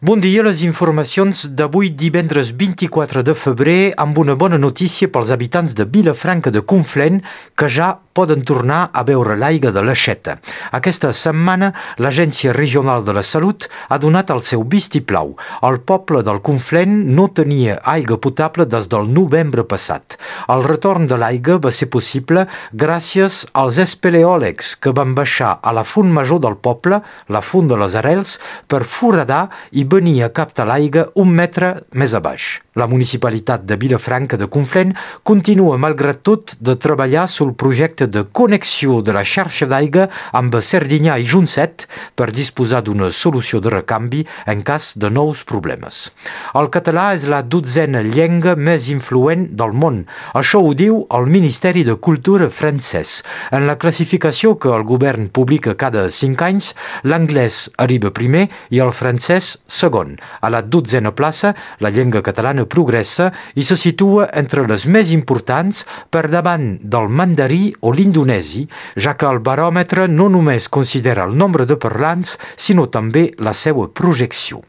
Bon dia, les informacions d'avui divendres 24 de febrer amb una bona notícia pels habitants de Vilafranca de Conflent que ja poden tornar a veure l'aigua de l'aixeta. Aquesta setmana l'Agència Regional de la Salut ha donat el seu vistiplau. El poble del Conflent no tenia aigua potable des del novembre passat. El retorn de l'aigua va ser possible gràcies als espeleòlegs que van baixar a la font major del poble, la font de les Arels, per foradar i venir a captar l'aigua un metre més a baix. La municipalitat de Vilafranca de Conflent continua, malgrat tot, de treballar sul projecte de connexió de la xarxa d'aigua amb Serdinyà i Junset per disposar d'una solució de recanvi en cas de nous problemes. El català és la dotzena llengua més influent del món. Això ho diu el Ministeri de Cultura francès. En la classificació que el govern publica cada cinc anys, l'anglès arriba primer i el francès segon. A la dotzena plaça, la llengua catalana progressa i se situa entre les més importants per davant del mandarí o l'indonesi, ja que el baròmetre no només considera el nombre de parlants, sinó també la seva projecció.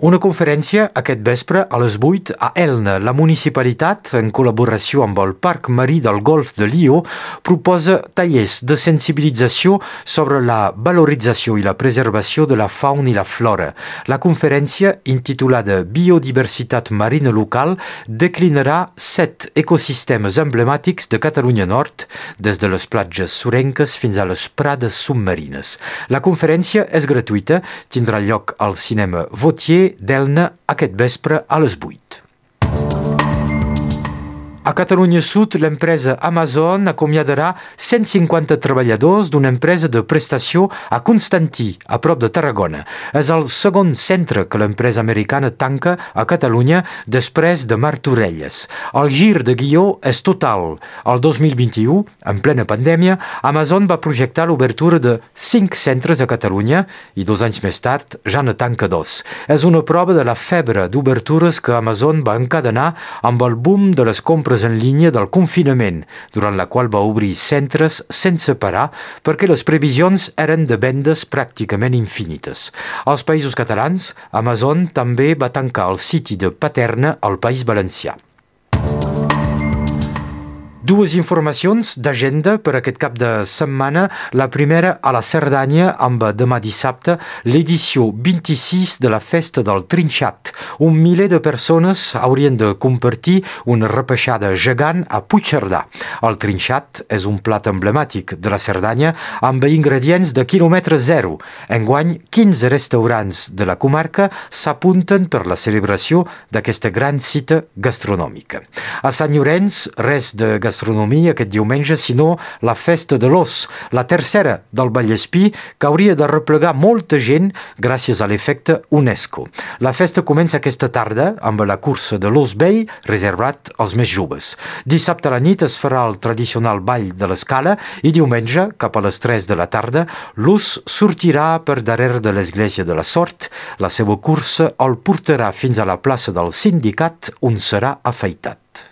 Una conferència aquest vespre a les 8 a Elna. La municipalitat, en col·laboració amb el Parc Marí del Golf de Lió, proposa tallers de sensibilització sobre la valorització i la preservació de la fauna i la flora. La conferència, intitulada Biodiversitat marina local, declinarà set ecosistemes emblemàtics de Catalunya Nord, des de les platges sorenques fins a les prades submarines. La conferència és gratuïta, tindrà lloc al cinema Vautier d'Elna aquest vespre a les 8. A Catalunya Sud, l'empresa Amazon acomiadarà 150 treballadors d'una empresa de prestació a Constantí, a prop de Tarragona. És el segon centre que l'empresa americana tanca a Catalunya després de Martorelles. El gir de guió és total. El 2021, en plena pandèmia, Amazon va projectar l'obertura de 5 centres a Catalunya i dos anys més tard ja ne tanca dos. És una prova de la febre d'obertures que Amazon va encadenar amb el boom de les compres compres en línia del confinament, durant la qual va obrir centres sense parar perquè les previsions eren de vendes pràcticament infinites. Als països catalans, Amazon també va tancar el siti de Paterna al País Valencià. Dues informacions d'agenda per aquest cap de setmana. La primera a la Cerdanya amb demà dissabte l'edició 26 de la Festa del Trinxat. Un miler de persones haurien de compartir una repeixada gegant a Puigcerdà. El trinxat és un plat emblemàtic de la Cerdanya amb ingredients de quilòmetre zero. Enguany, 15 restaurants de la comarca s'apunten per la celebració d'aquesta gran cita gastronòmica. A Sant Llorenç, res de gastronomia gastronomia aquest diumenge, sinó la Festa de l'Os, la tercera del Vallespí, que hauria de replegar molta gent gràcies a l'efecte UNESCO. La festa comença aquesta tarda amb la cursa de l'Os Bay, reservat als més joves. Dissabte a la nit es farà el tradicional ball de l'escala i diumenge, cap a les 3 de la tarda, l'Os sortirà per darrere de l'església de la Sort. La seva cursa el portarà fins a la plaça del sindicat on serà afeitat.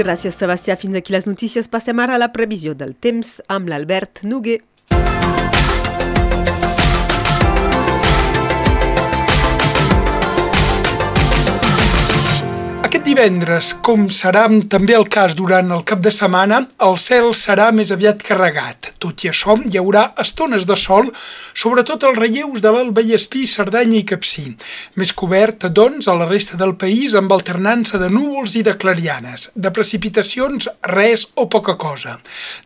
Gràcies, Sebastià. Fins aquí les notícies. Passem ara a la previsió del temps amb l'Albert Noguer. Divendres, com serà també el cas durant el cap de setmana, el cel serà més aviat carregat. Tot i això, hi haurà estones de sol, sobretot els relleus de Val Vallespí, Cerdanya i Capcí. Més cobert, doncs, a la resta del país amb alternança de núvols i de clarianes. De precipitacions, res o poca cosa.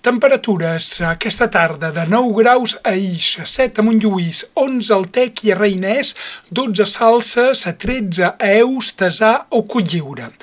Temperatures aquesta tarda de 9 graus a Ix, 7 a Montlluís, 11 al Tec i a Reinès, 12 a Salses, a 13 a Eus, Tesà o Cotlliure.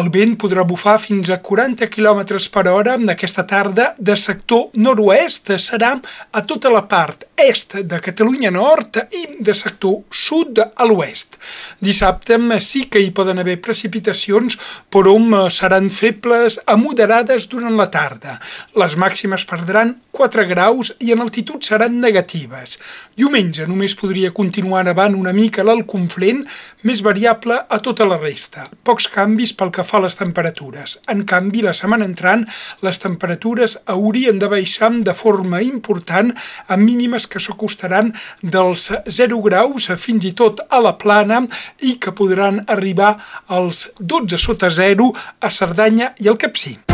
El vent podrà bufar fins a 40 km per hora aquesta tarda de sector nord-oest. Serà a tota la part est de Catalunya Nord i de sector sud a l'oest. Dissabte sí que hi poden haver precipitacions, però seran febles a moderades durant la tarda. Les màximes perdran 4 graus i en altitud seran negatives. Diumenge només podria continuar nevant una mica l'alt Conflent, més variable a tota la resta. Pocs canvis pel que fa a les temperatures. En canvi, la setmana entrant, les temperatures haurien de baixar de forma important a mínimes que s'acostaran dels 0 graus fins i tot a la plana i que podran arribar als 12 sota 0 a Cerdanya i al Capcí.